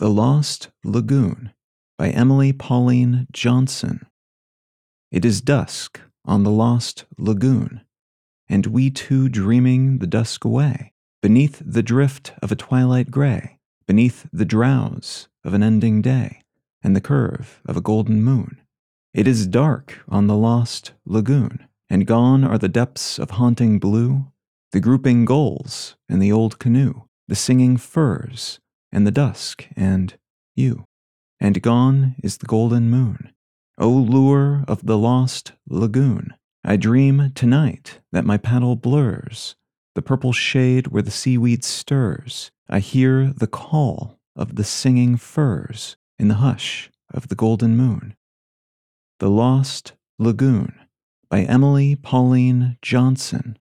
The Lost Lagoon by Emily Pauline Johnson. It is dusk on the lost lagoon, and we two dreaming the dusk away, beneath the drift of a twilight gray, beneath the drowse of an ending day, and the curve of a golden moon. It is dark on the lost lagoon, and gone are the depths of haunting blue, the grouping gulls in the old canoe, the singing firs and the dusk and you. And gone is the golden moon. O lure of the lost lagoon, I dream tonight that my paddle blurs the purple shade where the seaweed stirs. I hear the call of the singing firs in the hush of the golden moon. The Lost Lagoon by Emily Pauline Johnson